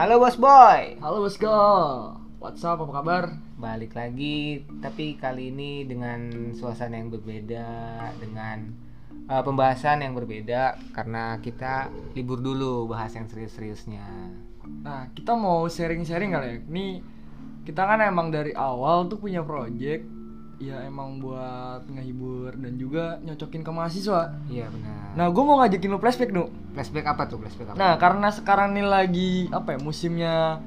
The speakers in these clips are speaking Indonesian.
Halo bos boy. Halo bosku, what's up, apa kabar? Balik lagi, tapi kali ini dengan suasana yang berbeda, dengan uh, pembahasan yang berbeda karena kita libur dulu bahas yang serius-seriusnya. Nah, kita mau sharing-sharing kali ya. Ini kita kan emang dari awal tuh punya project ya emang buat ngehibur dan juga nyocokin ke mahasiswa. Iya benar. Nah, gue mau ngajakin lu flashback, Nu. flashback apa tuh? Flashback apa? Nah, karena sekarang nih lagi apa ya, musimnya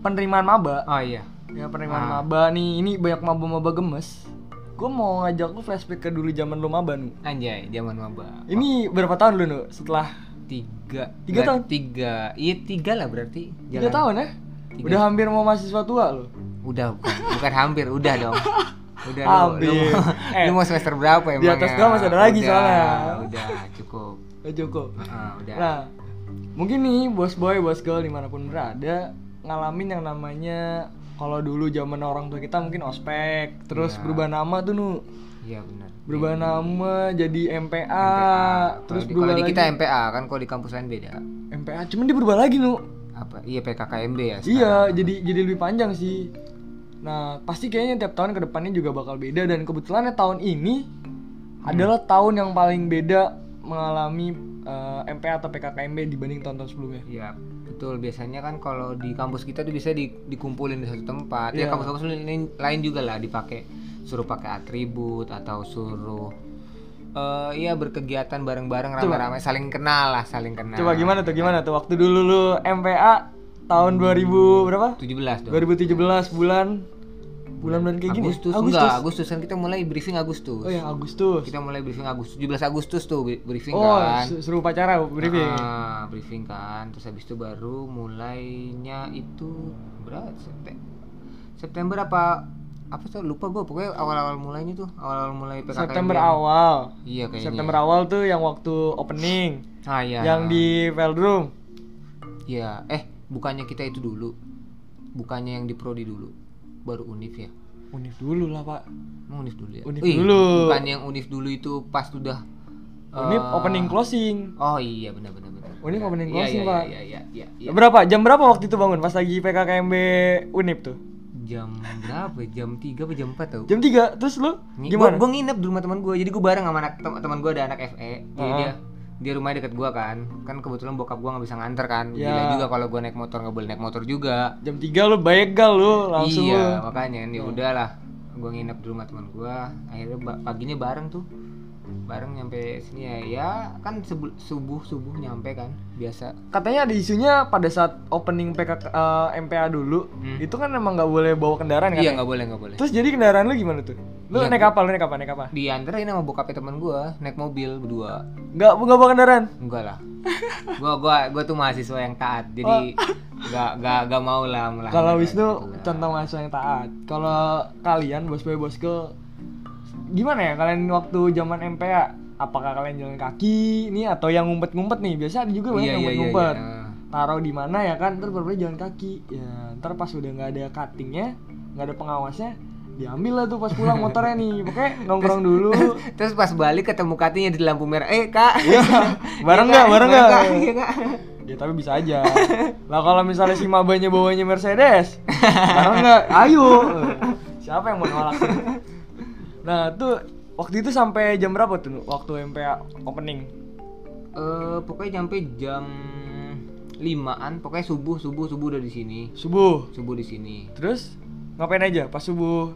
penerimaan maba. oh iya. Ya, penerimaan Ah. maba nih, ini banyak maba-maba gemes. Gue mau ngajak lu flashback ke dulu zaman lu maba, Nu. Anjay, zaman maba. Ini berapa tahun lu, Nu? Setelah tiga. Tiga tahun? Tiga. Iya tiga lah berarti. tiga Jalan. tahun ya? Tiga. Udah hampir mau mahasiswa tua lu. Udah bukan, bukan hampir, udah dong. Udah lu, Hampir. lu, mau- Eh, lu mau semester berapa emang? di atas gua masih ada lagi soalnya. Udah, cukup. Eh, cukup. Ah, udah. Nah, mungkin nih bos boy, bos girl di mana pun berada ngalamin yang namanya kalau dulu zaman orang tua kita mungkin ospek, terus Iya. berubah nama tuh nu, Iya benar. berubah nama jadi MPA, MPA. terus di, berubah kalau di lagi kita MPA kan kalau di kampus lain beda. MPA, cuman dia berubah lagi nu. Apa? Iya PKKMB ya. Iya, jadi jadi lebih panjang sih. Nah, pasti kayaknya tiap tahun ke depannya juga bakal beda dan kebetulannya tahun ini adalah tahun yang paling beda mengalami eh, MPA atau PKKMB dibanding tahun-tahun sebelumnya. Iya, betul. Biasanya kan kalau di kampus kita tuh bisa di- dikumpulin di satu tempat. Ya Iya. kampus-kampus lain, lain juga lah dipakai suruh pakai atribut atau suruh eh iya berkegiatan bareng-bareng rame-rame saling kenal lah, saling kenal. Coba gimana tuh gimana tuh waktu dulu lu MPA tahun 2000 berapa? 17 dong. 2017 bulan bulan bulan kayak gini. Agustus, enggak, Agustus kan kita mulai briefing Agustus. Oh ya Agustus. Kita mulai briefing Agustus, 17 Agustus tuh bri- briefing Oh, kan. su- suruh upacara briefing. Ah, briefing kan. Terus habis itu baru mulainya itu berapa? Septe- September apa apa tuh lupa gua pokoknya awal-awal mulainya tuh awal-awal mulai PKKMB September awal. iya kayaknya September awal tuh yang waktu opening. ah iya Yang di Veldroom. iya eh bukannya kita itu dulu bukannya yang di prodi dulu baru unif ya Unif dulu lah, Pak. Emang unif dulu ya Unif Wih, dulu. bukan yang unif dulu itu pas sudah Unif eh, opening closing. oh iya benar benar benar Unif Benar. opening Iya, closing, iya, Pak. iya iya iya iya Berapa? Jam berapa waktu itu bangun pas lagi PKKMB Unif tuh? jam berapa ya? jam 3 apa jam 4 tau Jam 3. Terus lu gimana? Gua nginep di rumah teman gua. Jadi gua bareng sama anak tem- teman gua ada anak FE. Jadi Ah. dia dia rumahnya deket gua kan. Kan kebetulan bokap gua nggak bisa nganter kan. Ya. Gila juga kalau gua naik motor nggak boleh naik motor juga. Jam 3 lu begal lu langsung iya, lu. makanya ya udahlah. Gua nginep di rumah teman gua. Akhirnya paginya bareng tuh. Bareng nyampe sini ya. Ya kan subuh subuh nyampe kan. Biasa. Katanya ada isunya pada saat opening PK eh, MPA dulu, Hmm. itu kan emang nggak boleh bawa kendaraan kan? Iya nggak boleh nggak boleh. Terus jadi kendaraan lu gimana tuh? Lu Iya. naik apa? Lu naik apa? Naik apa? Dianterin sama bokapnya teman gua naik mobil berdua. Nggak nggak bawa kendaraan? Enggak lah. gua gua gua tuh mahasiswa yang taat. Jadi enggak enggak enggak mau lah melanggar Oh. Kalau gitu Wisnu lah. contoh mahasiswa yang taat. Kalau kalian bos boy bos girl, gimana ya kalian waktu zaman MPA? Apakah kalian jalan kaki nih atau yang ngumpet-ngumpet nih? Biasa ada juga banyak Iya, yang iya, iya, ngumpet-ngumpet. iya. Taruh di mana ya kan? Ntar baru jalan kaki. Ya, ntar pas udah nggak ada cuttingnya, nggak ada pengawasnya, diambil lah tuh pas pulang motornya nih. Pokoknya nongkrong dulu. Terus pas balik ketemu katinya di lampu merah. Eh, Kak. Iya, bareng nggak? Bareng nggak? Iya. Ya tapi bisa aja. Lah kalau misalnya si mabanya bawanya Mercedes, bareng nggak? Ayo. Siapa yang mau nolak? Nah tuh waktu itu sampai jam berapa tuh waktu MPA opening? Eh, pokoknya nyampe jam limaan pokoknya subuh subuh subuh udah di sini Subuh. subuh di sini Terus ngapain aja pas subuh?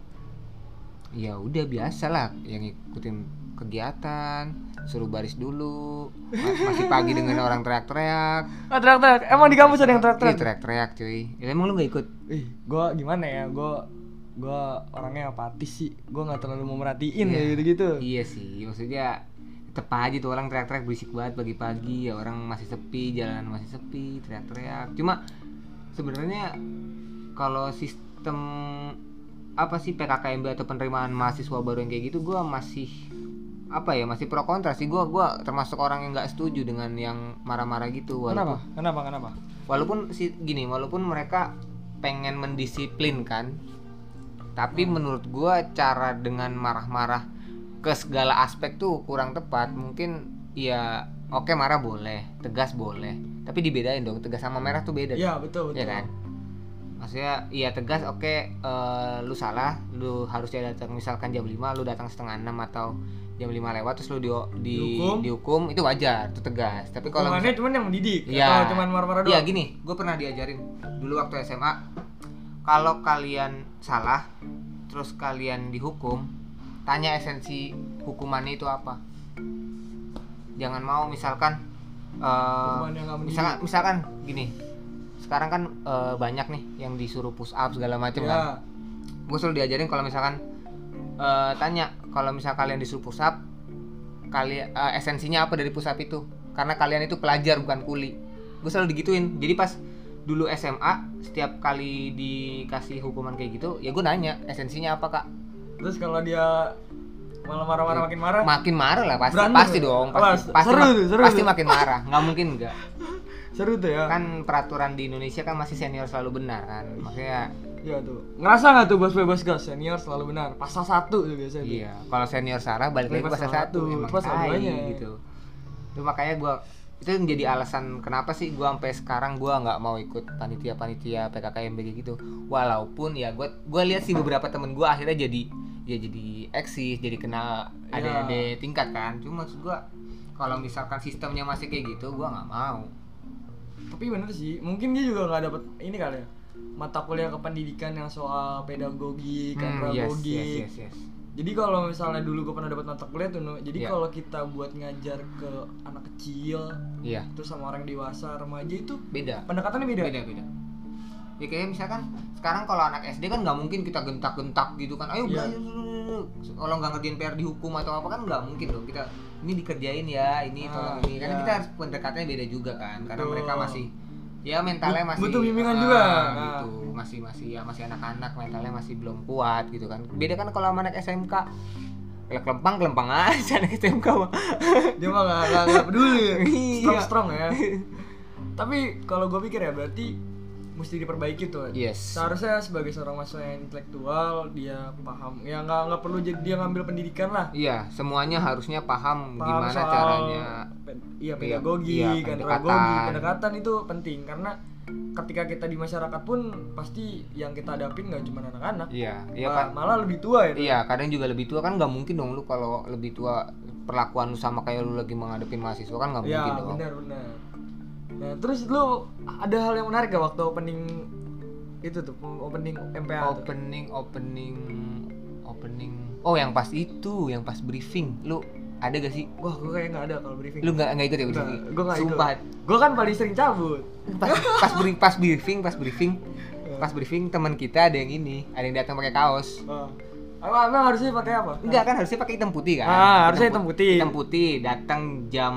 ya udah biasa lah yang ngikutin kegiatan suruh baris dulu Ma- masih pagi dengan orang teriak-teriak Ah teriak-teriak. Emang di kampus ada yang Iya teriak-teriak? teriak-teriak cuy ya, emang lu nggak ikut Ih, gua gimana ya? Gua gua orangnya apatis sih. Gua nggak terlalu mau merhatiin Iya. ya gitu-gitu. Iya sih, maksudnya tetep aja tuh orang teriak-teriak berisik banget pagi-pagi ya orang masih sepi, jalanan masih sepi, teriak-teriak. Cuma sebenarnya kalau sistem apa sih PKKMB atau penerimaan mahasiswa baru yang kayak gitu gua masih apa ya masih pro kontra sih gua gua termasuk orang yang nggak setuju dengan yang marah-marah gitu Kenapa? walaupun Kenapa? Kenapa? walaupun si gini walaupun mereka pengen mendisiplinkan tapi menurut gua cara dengan marah-marah ke segala aspek tuh kurang tepat mungkin Iya, oke marah boleh, tegas boleh. Tapi dibedain dong, tegas sama merah tuh beda. Iya, betul, betul. Iya kan? Maksudnya iya tegas oke eh, lu salah, lu harusnya datang misalkan jam 5, lu datang setengah 6 atau jam 5 lewat terus lu di, di Dihukum. dihukum itu wajar, itu tegas. Tapi kalau Hukumannya misal- cuman yang mendidik Iya. atau cuman marah-marah Iya doang? gini, gue pernah diajarin dulu waktu SMA. Kalau kalian salah, terus kalian dihukum, tanya esensi hukumannya itu apa. Jangan mau misalkan, mendidik. misalkan, misalkan gini. Sekarang kan eh, banyak nih yang disuruh push up segala macam Iya. kan. Gue selalu diajarin kalau misalkan eh, tanya kalau misal kalian disuruh push up, kalian esensinya apa dari push up itu? Karena kalian itu pelajar bukan kuli. Gue selalu digituin. Jadi pas dulu SMA, setiap kali dikasih hukuman kayak gitu, ya gue nanya esensinya apa kak? Terus kalau dia malah marah-marah makin marah, Makin marah lah pasti, Berantem pasti ya? dong, pasti, pasti, seru ma- seru pasti tuh. makin marah. Nggak mungkin enggak. seru tuh ya. Kan peraturan di Indonesia kan masih senior selalu benar kan, makanya Iya tuh. Ngerasa nggak tuh bos bebas gas senior selalu benar. Pasal satu tuh biasanya. Iya, kalau senior Sarah balik lagi Balik pasal pasal satu, satu, emang pasal tai gitu. Itu makanya gua itu yang jadi alasan kenapa sih gua sampai sekarang gua nggak mau ikut panitia-panitia PKKMB gitu. Walaupun ya gua gua lihat sih beberapa temen gua akhirnya jadi ya jadi eksis, jadi kenal Iya. ada ada tingkat kan. Cuma maksud gua kalau misalkan sistemnya masih kayak gitu gua nggak mau. Tapi bener sih, mungkin dia juga nggak dapet ini kali ya mata kuliah kependidikan yang soal pedagogi, Hmm, yes, yes, yes, yes. Jadi kalau misalnya dulu gue pernah dapat mata kuliah tuh, Nu, jadi Iya. kalau kita buat ngajar ke anak kecil, Iya, terus sama orang dewasa, remaja itu beda. pendekatannya beda. beda beda ya kayak misalkan sekarang kalau anak SD kan nggak mungkin kita gentak-gentak gitu kan ayo Iya. belajar kalau nggak ngerjain PR dihukum atau apa kan nggak mungkin dong kita ini dikerjain ya ini Ah, tolong ini karena iya. kita harus pendekatannya beda juga kan karena Betul. mereka masih ya mentalnya masih butuh bimbingan ah, juga. gitu masih masih ya masih anak-anak mentalnya masih belum kuat gitu kan beda kan kalau sama anak SMK ya kelempang kelempang aja anak SMK mah Dia mah nggak nggak- nggak peduli, Iya. strong strong ya. Tapi kalau gue pikir ya berarti mesti diperbaiki tuh. yes Seharusnya sebagai seorang mahasiswa yang intelektual dia paham, ya nggak nggak perlu jadi dia ngambil pendidikan lah. iya semuanya harusnya paham, Paham gimana soal caranya iya Iya, pedagogi, iya, kan pendekatan. andragogi, pendekatan itu penting karena ketika kita di masyarakat pun pasti yang kita hadapin nggak cuma anak-anak, iya iya kan malah lebih tua ya. Iya, kadang juga lebih tua kan nggak mungkin dong lu kalau lebih tua perlakuan lu sama kayak lu lagi menghadapi mahasiswa kan nggak Iya mungkin dong. benar benar. Nah terus lu ada hal yang menarik gak waktu opening itu tuh opening MPA tuh? Opening, opening, opening. Oh, yang pas itu, yang pas briefing, lu ada gak sih? Wah gue kayak nggak ada kalau briefing. Lu nggak nggak ikut ya briefing? gue ikut. Sumpah, Gue kan paling sering cabut. pas, pas, bri- pas briefing, pas briefing, pas briefing teman kita ada yang ini, ada yang datang pakai kaos. Oh. Emang harusnya pakai apa? Enggak kan harusnya pakai hitam putih kan? Ah, harusnya hitam putih. Hitam putih datang jam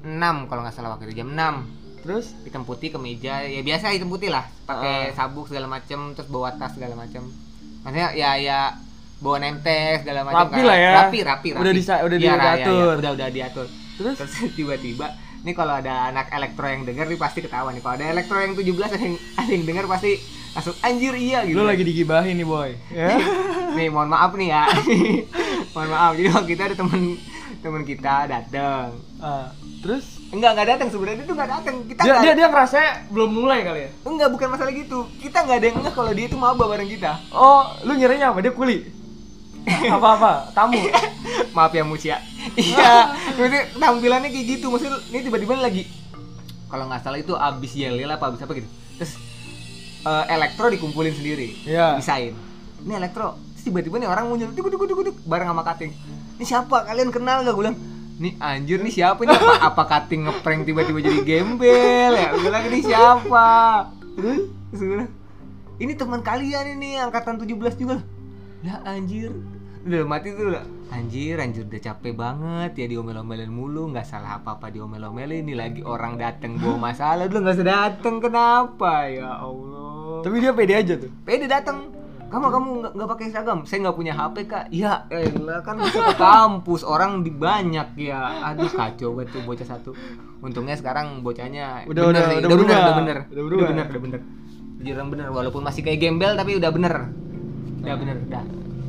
6 kalau nggak salah waktu itu jam 6 Terus? hitam putih kemeja ya biasa hitam putih lah pakai Ah. sabuk segala macem terus bawa tas segala macem maksudnya ya ya bawa nempel segala macam Rapi lah ya. rapi rapi rapi Udah disa- udah ya, diatur. ya, udah udah diatur Terus? terus tiba-tiba nih kalau ada anak elektro yang denger nih pasti ketawa nih kalau ada elektro yang 17 ada yang ada yang denger pasti langsung anjir iya gitu Lu lagi digibahin nih boy. Ya? nih mohon maaf nih ya mohon maaf jadi waktu kita ada temen temen kita datang Ah, terus? Enggak enggak datang sebenarnya dia tuh enggak datang kita Dia nggak- dia dia ngerasa belum mulai kali ya? Enggak, bukan masalah gitu. Kita nggak ada yang ngeh kalau dia itu maba bareng kita. Oh, lu ngiranya apa? Dia kuli? Apa-apa? Tamu? Maaf ya Mucia. Iya, maksudnya tampilannya kayak gitu. Maksudnya ini tiba-tiba lagi kalau nggak salah itu abis yel yel apa abis apa gitu. Terus eh, elektro dikumpulin sendiri. Iya. Bisain. Ini elektro. Terus tiba-tiba nih orang muncul duk duk duk bareng sama kating. Ini siapa? Kalian kenal gak? Gue bilang, Nih anjir nih siapa ini apa apa kating ngeprank tiba-tiba jadi gembel ya? Gue bilang ini siapa? Terus ini teman kalian ini angkatan 17 juga. Lah anjir. Udah mati tuh lah. Anjir, anjir udah capek banget ya diomel-omelin mulu, nggak salah apa-apa diomel-omelin. Ini lagi orang dateng bawa masalah, dulu nggak usah dateng kenapa ya Allah. Tapi dia pede aja tuh. Pede datang. Kamu kamu nggak nggak pakai seragam? Saya nggak punya HP kak. Ya, elah kan bisa ke kampus orang di banyak ya. Aduh kacau banget tuh bocah satu. Untungnya sekarang bocahnya Udah- bener udah- sih, udah bener, berubah. udah bener, Udah berubah. udah bener, udah bener. Jujuran bener, walaupun masih kayak gembel tapi udah bener. Udah bener, udah.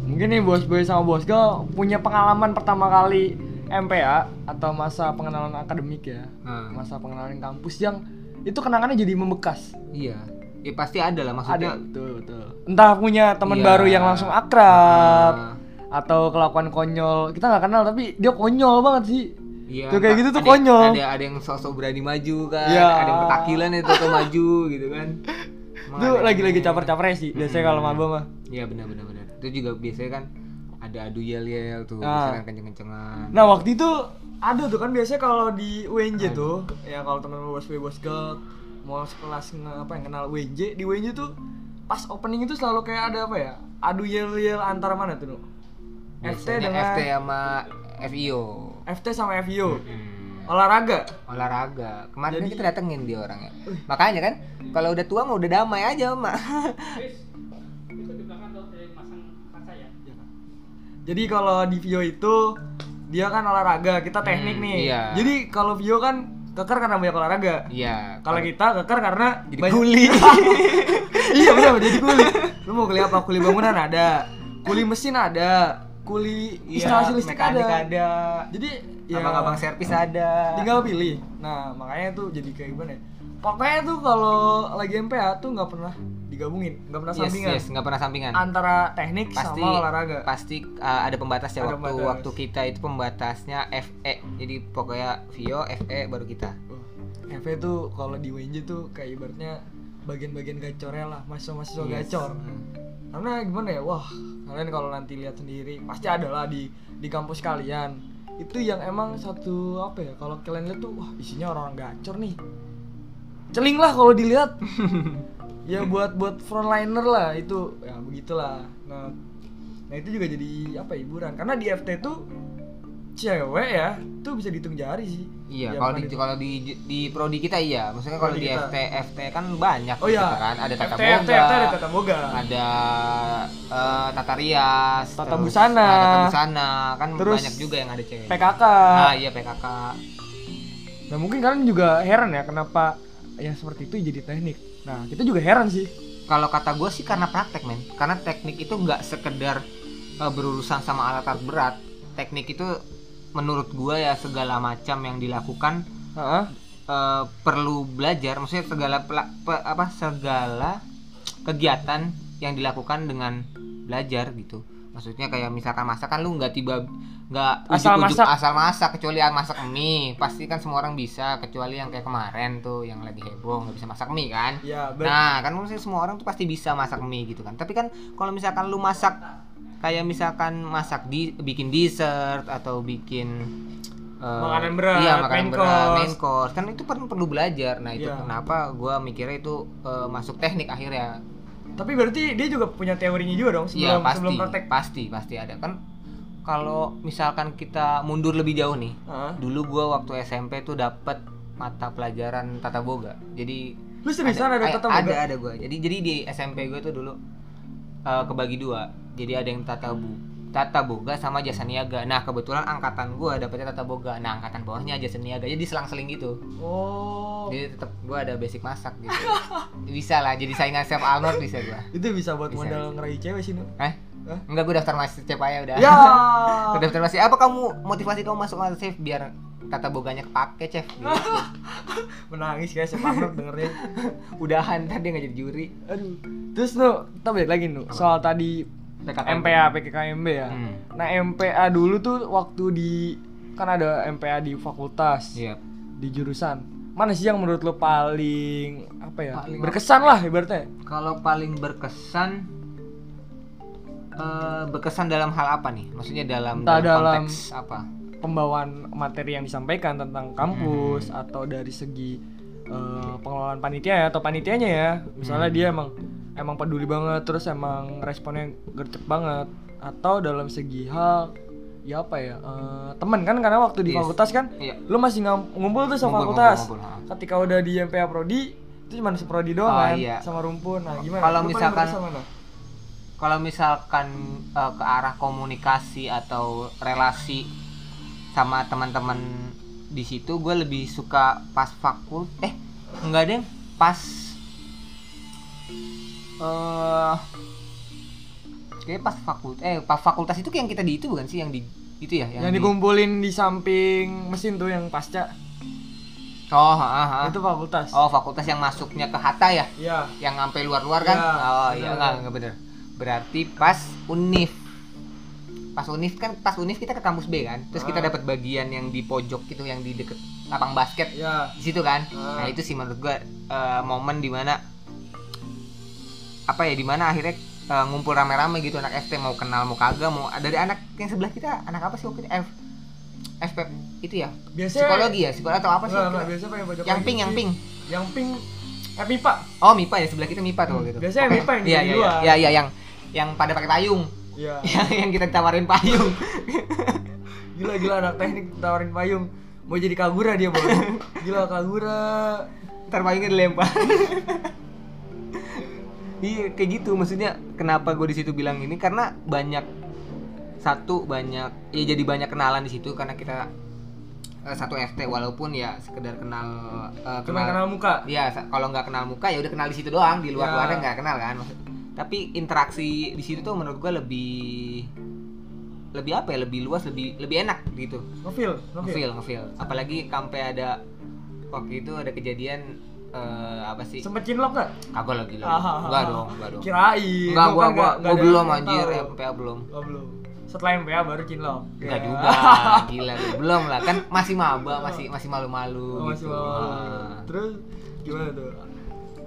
Mungkin nih bos boy sama bos gue punya pengalaman pertama kali MPA atau masa pengenalan akademik ya Hmm. masa pengenalan kampus yang itu kenangannya jadi membekas Iya. Ya pasti ada lah maksudnya. ada betul betul entah punya teman Iya. baru yang langsung akrab atau kelakuan konyol kita nggak kenal tapi dia konyol banget sih Iya. Tuh kayak gitu tuh ada- konyol. Ada ada yang sosok berani maju kan, Iya. ada yang petakilan itu tuh maju gitu kan. Emang itu lagi-lagi caper-caper sih biasanya kalau maba mah Iya benar benar benar. Itu juga biasanya kan ada adu yel yel tuh, Ah. misalkan kenceng-kencengan. Nah waktu itu ada tuh kan biasanya kalau di UNJ tuh ya kalau teman bos bos girl mau sekelas nge, apa yang kenal UNJ di UNJ tuh pas opening itu selalu kayak ada apa ya adu yel yel antara mana tuh Nuk? FT dengan FT sama FIO. FT sama FIO Hmm. olahraga Olahraga. Kemarin Jadi- kan kita datengin dia orangnya. Makanya kan kalau udah tua mah udah damai aja, Mak. jadi kalau di VIO itu dia kan olahraga kita teknik Hmm, nih iya. jadi kalau VIO kan keker karena banyak olahraga Iya. kalau kita keker karena jadi banyak- kuli. iya benar jadi kuli lu mau kuliah apa kuli bangunan ada kuli mesin ada kuli instalasi listrik Iya, mekanik ada. ada. jadi ya Abang-abang servis ada. tinggal pilih nah makanya tuh jadi kayak gimana ya pokoknya tuh kalau lagi MPA tuh nggak pernah digabungin nggak pernah Yes, sampingan yes, nggak pernah sampingan. antara teknik pasti sama olahraga pasti uh, ada pembatas ya Ada waktu pembatas. waktu kita itu pembatasnya FE jadi pokoknya Vio FE baru kita Wah, FV tuh kalau di WNJ tuh kayak ibaratnya bagian-bagian gacornya lah mahasiswa-mahasiswa Yes. gacor Hmm. karena gimana ya wah kalian kalau nanti lihat sendiri pasti ada lah di di kampus kalian itu yang emang satu apa ya kalau kalian lihat tuh wah isinya orang-orang gacor nih celing lah kalau dilihat ya buat buat frontliner lah itu ya begitulah nah nah itu juga jadi apa ya, hiburan karena di FT tuh cewek ya tuh bisa dihitung jari sih Iya, Zaman kalau di kalau di di prodi kita iya. Maksudnya kalau di kita. FT FT kan banyak oh gitu ya kan. Ada tata FT, boga, FT, FT ada tata boga ada eh, tata rias, Tata terus- busana. nah, tata busana kan Terus banyak juga yang ada cewek. PKK Nah, iya PKK. Nah mungkin kalian juga heran ya kenapa yang seperti itu jadi teknik. Nah kita juga heran sih. Kalau kata gue sih karena praktek men. Karena teknik itu nggak sekedar eh, berurusan sama alat-alat berat. Teknik itu menurut gue ya segala macam yang dilakukan Heeh. eh, perlu belajar. Maksudnya segala pela- pe- apa segala kegiatan yang dilakukan dengan belajar gitu. Maksudnya kayak misalkan masak kan lu nggak tiba nggak Asal ujuk-ujuk masak. asal masak kecuali yang masak mie pasti kan semua orang bisa kecuali yang kayak kemarin tuh yang lagi heboh nggak bisa masak mie kan Ya Nah, kan maksudnya semua orang tuh pasti bisa masak mie gitu kan. Tapi kan kalau misalkan lu masak kayak misalkan masak di bikin dessert atau bikin eh, Makanan berat, iya, makanan main berat, course. main course. Kan itu perlu perlu belajar. Nah, itu Iya. kenapa gua mikirnya itu eh, masuk teknik akhirnya. Tapi berarti dia juga punya teorinya juga dong Iya, sebelum pasti. sebelum praktek. Pasti, pasti ada. Kan kalau misalkan kita mundur lebih jauh nih. Heeh. Dulu gua waktu SMP tuh dapat mata pelajaran tata boga. Jadi Lu seriusan ada, eh, tata ada boga? ada gue jadi jadi di SMP gue tuh dulu eh, kebagi dua jadi ada yang tata bu tata boga sama jasa niaga nah kebetulan angkatan gue dapetnya tata boga nah angkatan bawahnya jasa niaga jadi selang-seling gitu Oh. jadi tetap gue ada basic masak gitu bisa lah jadi saingan chef Alnor bisa gue Itu bisa buat Bisa, modal bisa. ngeraih cewek sih, eh Hah? enggak gue daftar masih chef aja udah Ya. Gua daftar masih apa kamu motivasi kamu masuk masuk chef biar tata boganya kepake chef gitu. Menangis guys, Chef Arnold dengernya. udahan tadi nggak jadi juri Aduh. Terus Nu, kita balik lagi Nu. Soal tadi PKKMB. MPA, PKKMB ya. Hmm. Nah, MPA dulu tuh waktu di kan ada MPA di fakultas, iya di jurusan. Mana sih yang menurut lo paling apa ya? Paling berkesan lah ibaratnya. Kalau paling berkesan eh, berkesan dalam hal apa nih? Maksudnya dalam, Entah dalam dalam- konteks apa? Pembawaan materi yang disampaikan tentang kampus Hmm. atau dari segi eh, pengelolaan panitia ya atau panitianya ya. Misalnya Hmm. dia emang emang peduli banget terus emang responnya gercep banget atau dalam segi hal ya apa ya eh, temen kan karena waktu di Yes. fakultas kan Iya. lu masih ngumpul tuh sama Ngumpul, fakultas ngumpul, ngumpul, ha. ketika udah di MPA Prodi itu cuma seprodi doang Oh, kan iya. sama rumpun nah gimana Kalau misalkan-? Kalau misalkan eh, ke arah komunikasi atau relasi sama teman-teman di situ, gue lebih suka pas fakul. Eh, enggak deh, pas eh kayak pas fakultas eh pas fakultas itu yang kita di itu bukan sih yang di itu ya Yang, di- dikumpulin di samping mesin tuh yang pasca. oh ha, ha. Itu fakultas. oh fakultas yang masuknya ke Hatta ya Iya. yang sampai luar-luar kan Ya, oh iya enggak enggak bener berarti pas unif pas unif kan pas unif kita ke kampus B kan terus kita Ah. dapat bagian yang di pojok itu yang di deket lapang basket Iya. di situ kan Ah. nah itu sih menurut gua eh, momen di mana apa ya di mana akhirnya eh, ngumpul rame-rame gitu anak FT mau kenal mau kagak mau dari anak yang sebelah kita anak apa sih waktu itu F FP itu ya Biasanya psikologi ya psikologi atau apa sih enggak, biasanya pengen pojok yang pink yang pink Yang pink eh MIPA. oh MIPA ya sebelah kita MIPA tuh gitu Biasanya Pokoknya- MIPA yang iya di iya luar. iya iya yang yang pada pakai payung Iya. yang yang kita tawarin payung Gila gila anak teknik tawarin payung. Mau jadi kagura dia, Bos. Gila kagura. ntar payungnya dilempar iya kayak gitu maksudnya kenapa gue di situ bilang ini karena banyak satu banyak ya jadi banyak kenalan di situ karena kita eh, satu FT walaupun ya sekedar kenal eh, Cuma kenal muka. Iya, sa- kalau nggak kenal muka ya udah kenal di situ doang, di luar Ya. luarnya nggak kenal kan. Maksud, tapi interaksi di situ tuh menurut gua lebih lebih apa ya? Lebih luas, lebih lebih enak gitu. Ngefeel. Ngefeel, ngefeel. Apalagi sampai ada waktu itu ada kejadian eh, apa sih? Sempet cinlok gak? Kagak lagi Ah, lagi. Enggak dong, enggak dong. Kirain. Enggak, Lu gua kan gua, gua belum anjir. MPA belum. Oh, belum. Setelah MPA baru cinlok. Enggak Ya. juga, gila lu. Belum lah, kan masih maba, masih masih malu-malu Oh, masih gitu. mau. Ah. Terus gimana tuh?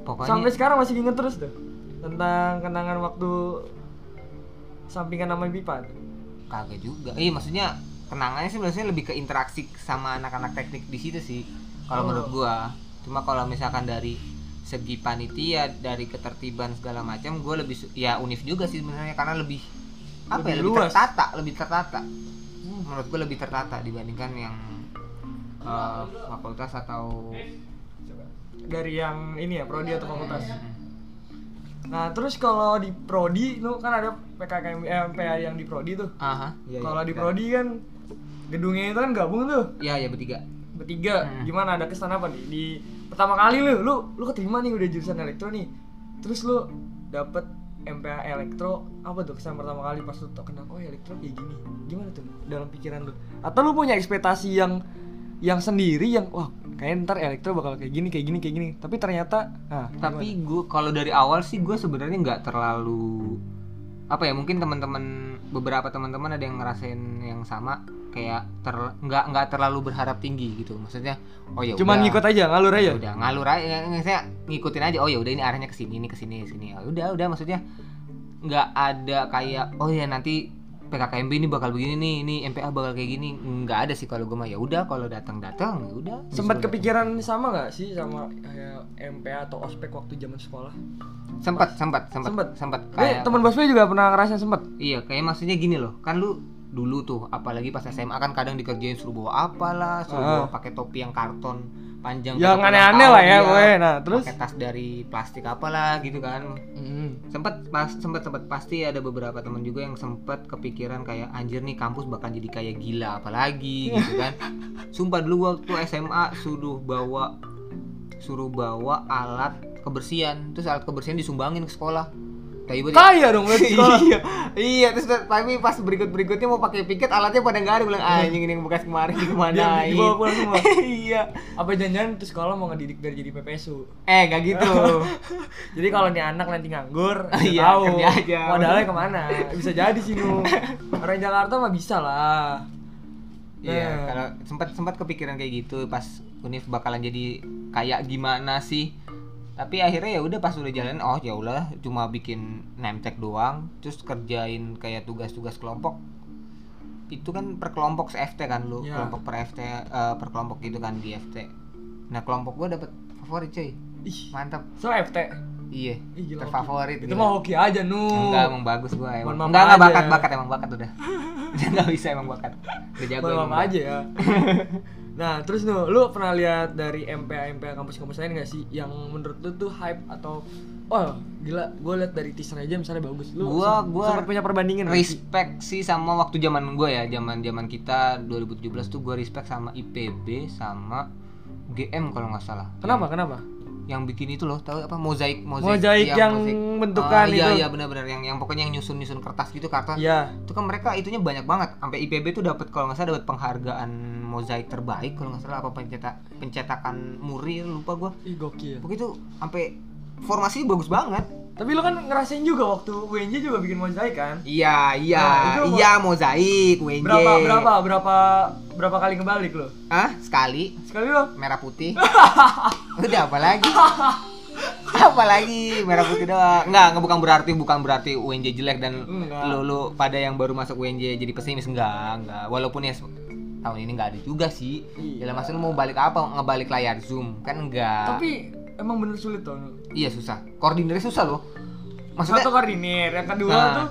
Pokoknya Sampai sekarang masih inget terus tuh tentang kenangan waktu sampingan nama Bipa. kagak juga iya maksudnya kenangannya sih biasanya lebih ke interaksi sama anak-anak teknik di situ sih kalau Oh. menurut gua cuma kalau misalkan dari segi panitia dari ketertiban segala macam gua lebih ya unif juga sih sebenarnya karena lebih apa ya Lebih lebih luas. tertata lebih tertata menurut gua lebih tertata dibandingkan yang eh, fakultas atau Dari yang ini ya, prodi atau fakultas. Nah, terus kalau di prodi lu kan ada PKKM eh, MPA yang di prodi tuh. aha iya, iya. kalau di prodi kan gedungnya itu kan gabung tuh ya ya bertiga bertiga Hmm. gimana ada kesan apa nih di pertama kali lu lu lu keterima nih udah jurusan elektro nih. Terus lu dapet MPA elektro apa tuh kesan pertama kali pas lu tau kenal oh elektro kayak gini? Gimana tuh dalam pikiran lu? Atau lu punya ekspektasi yang yang sendiri yang wah kayaknya ntar elektro bakal kayak gini kayak gini kayak gini. Tapi ternyata nah, tapi gue kalau dari awal sih gue sebenarnya nggak terlalu apa ya mungkin teman-teman beberapa teman-teman ada yang ngerasain yang sama kayak ter nggak nggak terlalu berharap tinggi gitu. Maksudnya oh ya cuman udah, ngikut aja ngalur aja? Ya udah ngalur aja. Ya, maksudnya ngikutin aja oh ya udah ini arahnya ke sini ini ke sini sini. Ya udah udah maksudnya nggak ada kayak oh ya nanti PKKMB ini bakal begini nih ini MPA bakal kayak gini. Nggak ada sih kalau gue mah. Ya udah kalau datang datang ya udah. Sempat disuruh datang. kepikiran sama nggak sih sama kayak MPA atau ospek waktu zaman sekolah? Sempat sempat sempat sempat Eh, teman bosnya juga pernah ngerasain sempet. Iya, kayak maksudnya gini loh, kan lu dulu tuh, apalagi pas SMA kan kadang dikerjain suruh bawa apalah, suruh Ah. bawa pakai topi yang karton panjang. Yang aneh-aneh lah ya, gue. Nah, terus? pakai tas dari plastik apalah gitu kan. Sempet pas sempet sempet pasti ada beberapa temen juga yang sempet kepikiran kayak anjir nih kampus bakal jadi kayak gila apalagi gitu kan. Sumpah dulu waktu SMA suruh bawa suruh bawa alat kebersihan, terus alat kebersihan disumbangin ke sekolah. Tiba-tiba Kaya dong iya iya terus tapi pas berikut berikutnya mau pakai piket alatnya pada nggak ada bilang anjing ini yang bekas kemarin ke mana pulang semua. iya Apa jangan-jangan tuh sekolah mau ngedidik biar jadi PPSU. eh gak gitu Jadi kalau nih anak nanti nganggur, Iya, tahu aja. modalnya ke mana. Bisa jadi sih nu. Orang Jakarta mah bisa lah. iya Nah. kalau sempat sempat kepikiran kayak gitu pas univ bakalan jadi kayak gimana sih tapi akhirnya ya udah pas udah jalan oh ya udah cuma bikin name tag doang terus kerjain kayak tugas-tugas kelompok. Itu kan per kelompok se-FT kan lu Iya. kelompok per FT eh, per kelompok gitu kan di FT nah kelompok gua dapet favorit cuy Ih, mantap so FT. iya Ih, gila, terfavorit Itu mah hoki aja nu. enggak emang bagus gua emang. enggak enggak bakat bakat emang bakat udah. Udah nggak bisa emang bakat. Udah jago emang aja ya. nah, terus nu, lu pernah lihat dari MPA MPA kampus-kampus lain gak sih yang menurut lu tuh hype atau oh gila, gue lihat dari teaser aja misalnya bagus. Lu Gua- sem- gua sempet punya perbandingan nggak sih? respect sih sama waktu zaman gue ya zaman zaman kita 2017 tuh gue respect sama IPB sama GM kalau nggak salah Kenapa? Kenapa? Yang bikin itu loh tahu apa mozaik Mozaik Iya, yang bentukan Ah, iya itu. iya benar-benar yang yang pokoknya yang nyusun nyusun kertas gitu karton Iya. itu kan mereka itunya banyak banget sampai IPB tuh dapat kalau nggak salah dapat penghargaan mozaik terbaik kalau nggak salah apa pencetak pencetakan muri lupa gua Ih gokil. begitu sampai formasinya bagus banget Tapi lo kan ngerasain juga waktu UNJ juga bikin mozaik kan? iya iya. Nah, iya mozaik WNJ Berapa berapa berapa berapa kali ngebalik lo? ah sekali. Sekali lo? merah putih. Udah apa lagi? Apa lagi? Merah putih doang. Nggak nggak bukan berarti bukan berarti UNJ jelek dan Enggak. lu lu pada yang baru masuk UNJ jadi pesimis. Enggak enggak. Walaupun ya tahun ini nggak ada juga sih. Iya. dalam maksud mau balik apa? Ngebalik layar zoom? Kan enggak. Tapi emang bener sulit tuh. Iya susah koordinirnya susah loh maksudnya Satu koordinir, yang kedua Nah. tuh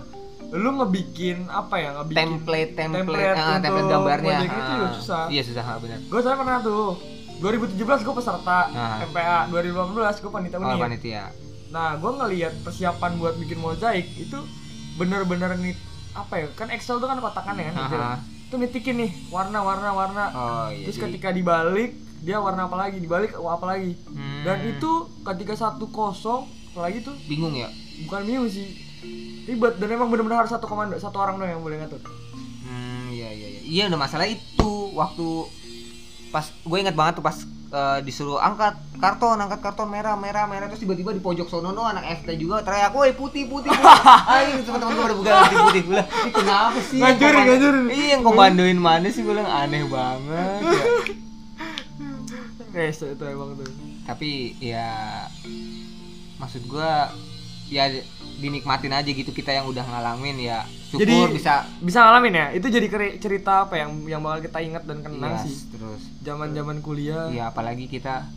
lu ngebikin apa ya ngebikin template template template ah, template gambarnya mozaik itu juga ah. susah. iya susah ah, benar gue soalnya pernah tuh 2017 gue peserta Nah. MPA 2018 gue panitia oh unir panitia nah gue ngelihat persiapan buat bikin mozaik itu bener-bener nih apa ya kan Excel tuh kan kotakannya kan Excel. Aha. itu nitikin nih warna warna warna oh iya terus jadi- ketika dibalik dia warna apa lagi dibalik oh, apa lagi Hmm, dan itu ketika satu kosong apalagi tuh bingung ya bukan bingung sih ribet dan emang bener-bener harus satu komando satu orang doang yang boleh ngatur Hmm, iya iya iya. Iya udah masalah itu waktu pas gue ingat banget tuh pas eh, disuruh angkat karton, angkat karton merah, merah, merah terus tiba-tiba di pojok sono no anak FT juga teriak, "Woi, putih, putih." putih." Ayo teman-teman gue pada buka putih, putih. Gue "Ini kenapa sih?" komando- ngancurin. Iya, yang komandoin mana sih gue bilang aneh banget. ya. Yes, itu emang tuh Tapi ya maksud gue ya dinikmatin aja gitu kita yang udah ngalamin ya syukur Jadi- bisa bisa ngalamin ya itu jadi cerita apa yang yang bakal kita ingat dan kenang Yes, sih terus zaman zaman kuliah Iya apalagi kita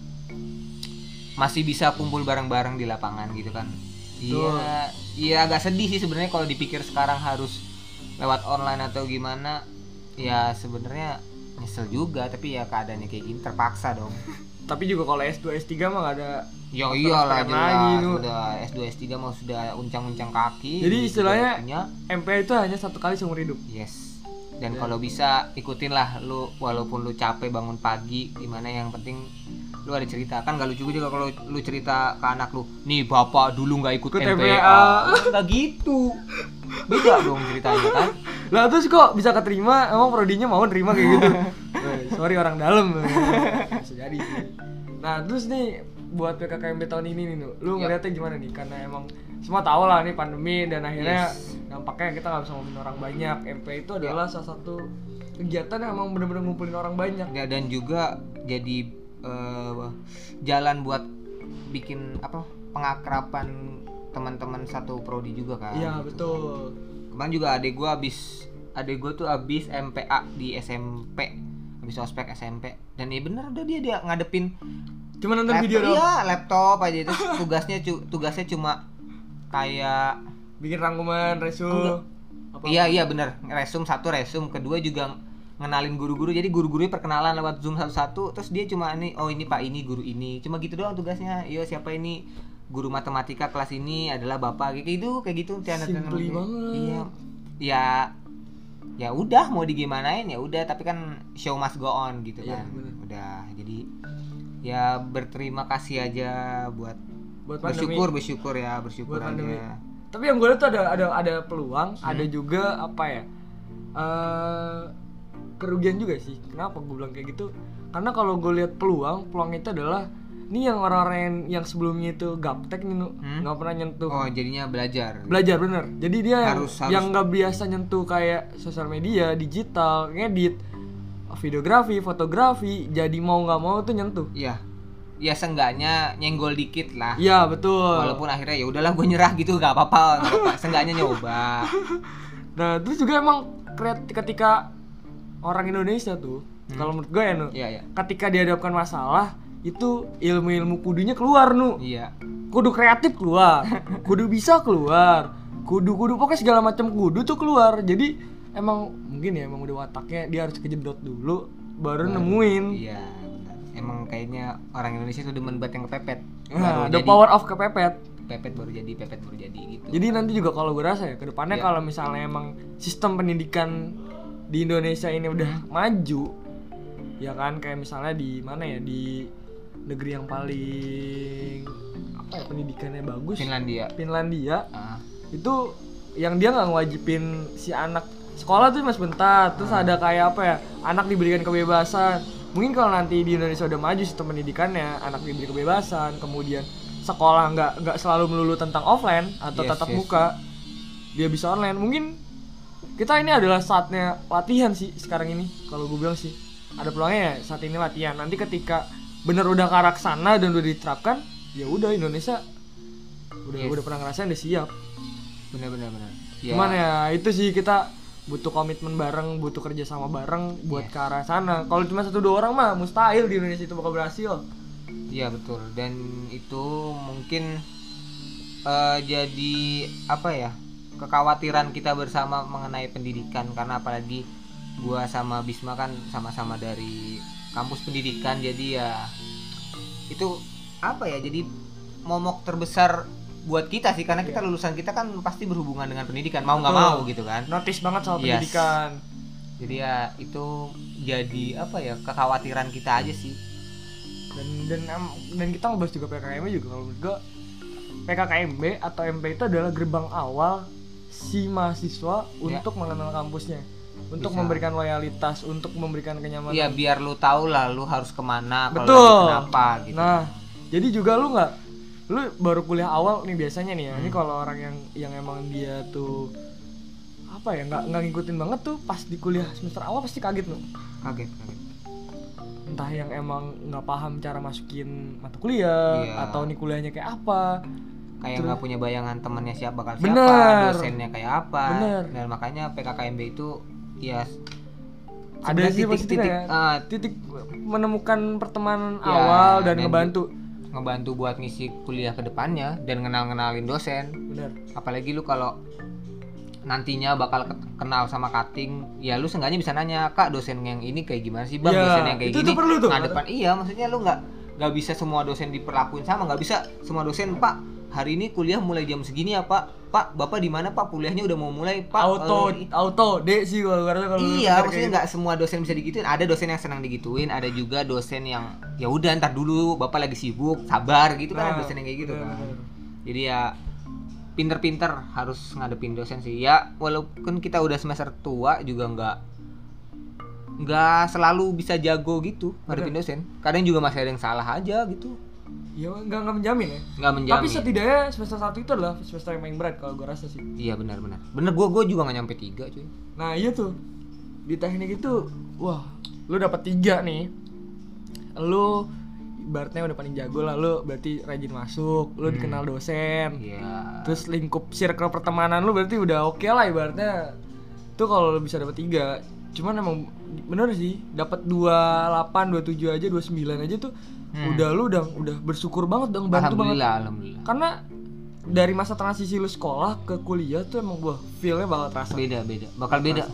masih bisa kumpul bareng-bareng di lapangan gitu kan. Iya, iya agak sedih sih sebenarnya kalau dipikir sekarang harus lewat online atau gimana. Ya sebenarnya nyesel juga tapi ya keadaannya kayak gini terpaksa dong. tapi juga kalau S2 S3 mah gak ada Ya iyalah lagi, Nu. sudah S2 S3 mau sudah uncang-uncang kaki. Jadi sudah istilahnya- punya. MPA itu hanya satu kali seumur hidup. Yes. Dan Dan- kalau bisa ikutin lah lu walaupun lu capek bangun pagi gimana yang penting lu ada cerita. Kan gak lucu juga kalau lu cerita ke anak lu nih bapak dulu nggak ikut MPA nggak gitu. Beda dong ceritanya kan? Lah terus kok bisa keterima? Emang prodinya mau nerima kayak gitu? Weh, sorry orang dalam. Bisa jadi sih nah terus nih buat PKKMB tahun ini nih lu Yap. ngeliatnya gimana nih? Karena emang semua tahu lah nih pandemi dan akhirnya Yes. dampaknya kita nggak bisa ngomongin orang banyak. MPA itu adalah salah satu kegiatan yang emang bener-bener ngumpulin orang banyak. Ya, dan juga jadi eh, jalan buat bikin apa pengakraban teman-teman satu prodi juga kan. Iya gitu. betul. Kemarin juga adek gua habis adek gua tuh habis MPA di SMP habis ospek SMP dan ya bener udah dia dia ngadepin cuma nonton laptop, video doang? iya laptop aja. Itu tugasnya cu- tugasnya cuma kayak bikin rangkuman resu apa? Iya iya bener. Resum satu resum kedua juga ngenalin guru-guru. Jadi guru-gurunya perkenalan lewat zoom satu-satu. Terus dia cuma ini oh ini pak ini guru ini. Cuma gitu doang tugasnya. Iya siapa ini? Guru matematika kelas ini adalah bapak. Kayak gitu kayak gitu. Tiana- banget. iya. Ya ya udah mau digimanain ya udah. Tapi kan show must go on gitu Iya, kan. bener. udah jadi ya berterima kasih aja buat buat pandemi. bersyukur bersyukur ya bersyukur Buat pandemi. aja tapi yang gue lihat tuh ada ada ada peluang Hmm. ada juga apa ya eh kerugian juga sih kenapa gue bilang kayak gitu karena kalau gue lihat peluang peluang itu adalah ini yang orang-orang yang, yang sebelumnya itu gaptek nih Hmm? nggak pernah nyentuh oh jadinya belajar belajar bener jadi dia yang harus. yang nggak biasa nyentuh kayak sosial media digital ngedit videografi fotografi jadi mau nggak mau tuh nyentuh Iya. Ya seenggaknya nyenggol dikit lah. iya betul Walaupun akhirnya ya udahlah gue nyerah gitu gak apa-apa. apa-apa. Seenggaknya nyoba. Nah, terus juga emang ketika orang Indonesia tuh, Hmm. kalau menurut gue ya, Nu, Iya, iya. ketika dihadapkan masalah, itu ilmu-ilmu kudunya keluar, Nu. Iya. Kudu kreatif keluar, kudu bisa keluar, kudu-kudu pokoknya segala macam kudu tuh keluar. Jadi emang mungkin ya emang udah wataknya dia harus kejedot dulu baru nemuin. Iya, benar. Emang kayaknya orang Indonesia tuh demen banget yang kepepet. Nah, Baru the jadi power of kepepet. pepet baru jadi, pepet baru jadi gitu. Jadi nanti juga kalau gue rasa ya ke depannya Iya. kalau misalnya emang sistem pendidikan di Indonesia ini udah Hmm. maju, ya kan kayak misalnya di mana ya di negeri yang paling apa ya pendidikannya bagus Finlandia Finlandia Ah, itu yang dia nggak ngewajibin si anak sekolah tuh cuma sebentar terus Hmm. ada kayak apa ya anak diberikan kebebasan. Mungkin kalau nanti di Indonesia udah maju sistem pendidikannya anak diberi kebebasan kemudian sekolah nggak nggak selalu melulu tentang offline atau Yes, tatap yes. muka dia bisa online. Mungkin kita ini adalah saatnya latihan sih sekarang ini kalau gue bilang sih. Ada peluangnya ya saat ini latihan. Nanti ketika bener udah ke arah sana dan udah diterapkan ya udah Indonesia udah Yes. udah pernah ngerasain udah siap. Bener bener bener. Cuman ya itu sih kita butuh komitmen bareng, butuh kerja sama bareng buat Yes. ke arah sana. Kalau cuma satu dua orang mah mustahil di Indonesia itu bakal berhasil. Iya betul dan itu mungkin eh, jadi apa ya kekhawatiran kita bersama mengenai pendidikan karena apalagi gua sama Bisma kan sama-sama dari kampus pendidikan jadi ya itu apa ya jadi momok terbesar buat kita sih karena kita lulusan kita kan pasti berhubungan dengan pendidikan mau nggak mau gitu kan Notice banget soal Yes. pendidikan. jadi ya itu jadi apa ya kekhawatiran kita aja sih Dan dan dan kita ngebahas juga PKKMB juga kalau menurut gua PKKMB atau MP itu adalah gerbang awal si mahasiswa Ya. untuk mengenal kampusnya, untuk Bisa. memberikan loyalitas, untuk memberikan kenyamanan. Iya biar lu tahu lah lu harus ke mana kalau kenapa gitu. Nah, jadi juga lu nggak, lu baru kuliah awal nih biasanya nih ya. Ini Hmm. kalau orang yang yang emang dia tuh apa ya nggak nggak ngikutin banget tuh pas di kuliah semester awal pasti kaget lu. kaget kaget. Entah yang emang nggak paham cara masukin mata kuliah Iya. atau nih kuliahnya kayak apa. Kayak nggak punya bayangan temennya siapa bakal Bener. siapa, dosennya kayak apa. Bener. Dan makanya PKKMB itu ya Ada titik-titik ya. ah, Titik menemukan pertemanan Ya, awal dan dan ngebantu. Ngebantu buat ngisi kuliah ke depannya dan kenal-kenalin dosen. Bener. Apalagi lu kalau nantinya bakal ke- kenal sama cutting ya lu seenggaknya bisa nanya kak dosen yang ini kayak gimana sih bang Iya, dosen yang kayak itu gini tuh perlu tuh. ngadepan iya maksudnya lu nggak nggak bisa semua dosen diperlakuin sama nggak bisa semua dosen pak hari ini kuliah mulai jam segini ya pak. Pak bapak di mana pak? Kuliahnya udah mau mulai pak. Auto Eh, auto D sih kalau kalau iya maksudnya gitu. nggak semua dosen bisa digituin. Ada dosen yang senang digituin ada juga dosen yang ya udah ntar dulu. Bapak lagi sibuk sabar gitu kan ada dosen yang kayak gitu bener, kan. jadi ya pinter-pinter harus ngadepin dosen sih. Ya walaupun kita udah semester tua juga nggak nggak selalu bisa jago gitu ngadepin dosen. Kadang juga masih ada yang salah aja gitu Ya nggak nggak menjamin ya. nggak menjamin. Tapi setidaknya semester satu itu adalah semester yang paling berat kalau gue rasa sih. iya benar-benar bener gue gue juga nggak nyampe tiga cuy. Nah iya tuh. Di teknik itu, wah, lu dapat tiga nih, lu ibaratnya udah paling jago lah, lu berarti rajin masuk, lu dikenal dosen, iya. terus lingkup circle pertemanan lu berarti udah oke lah ibaratnya. Tuh kalau lu bisa dapat tiga, cuman emang bener sih, dapat 28, 27 aja, 29 aja tuh, Hmm. udah lu udah udah bersyukur banget dong, bantu banget. alhamdulillah alhamdulillah Karena dari masa transisi lu sekolah ke kuliah tuh emang gua feelnya bakal terasa. beda beda bakal beda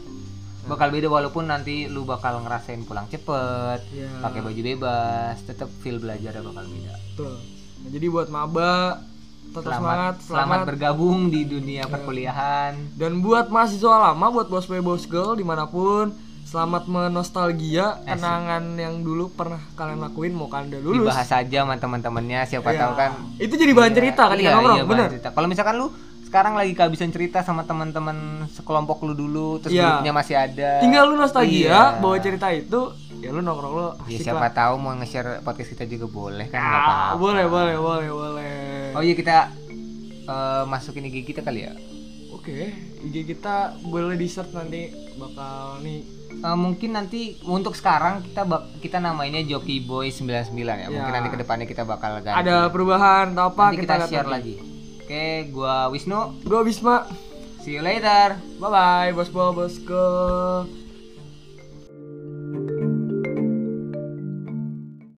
bakal beda walaupun nanti lu bakal ngerasain pulang cepet Iya. pakai baju bebas tetap feel belajarnya bakal beda Betul. Nah, jadi buat maba tetap selamat, semangat, selamat selamat. bergabung di dunia perkuliahan Dan buat mahasiswa lama, buat bos boy bos girl di mana pun, selamat menostalgia Asik. kenangan yang dulu pernah kalian lakuin mau kalian udah lulus. dibahas aja sama teman-temannya siapa Iya. tahu kan Itu jadi bahan Iya, cerita kan iya, nongkrong, iya, bener. cerita. kalau misalkan lu sekarang lagi kehabisan cerita sama teman-teman sekelompok lu dulu terus Iya. grupnya masih ada Tinggal lu nostalgia, Iya. bawa cerita itu, ya lu nongkrong lu Ya, siapa lah. tahu mau nge-share podcast kita juga boleh kan nggak Ah, apa-apa. boleh, boleh, boleh, boleh. Oh iya kita eh, masukin IG kita kali ya. Oke, IG kita boleh di search nanti bakal nih Eh, mungkin nanti untuk sekarang kita bak- kita namainnya Joki Boy 99 ya. Mungkin Ya. nanti ke depannya kita bakal ganti. ada perubahan atau apa nanti kita, lihat share nanti. lagi. Oke, gua Wisnu. Gua Bisma. See you later. Bye bye, bos bos bosku.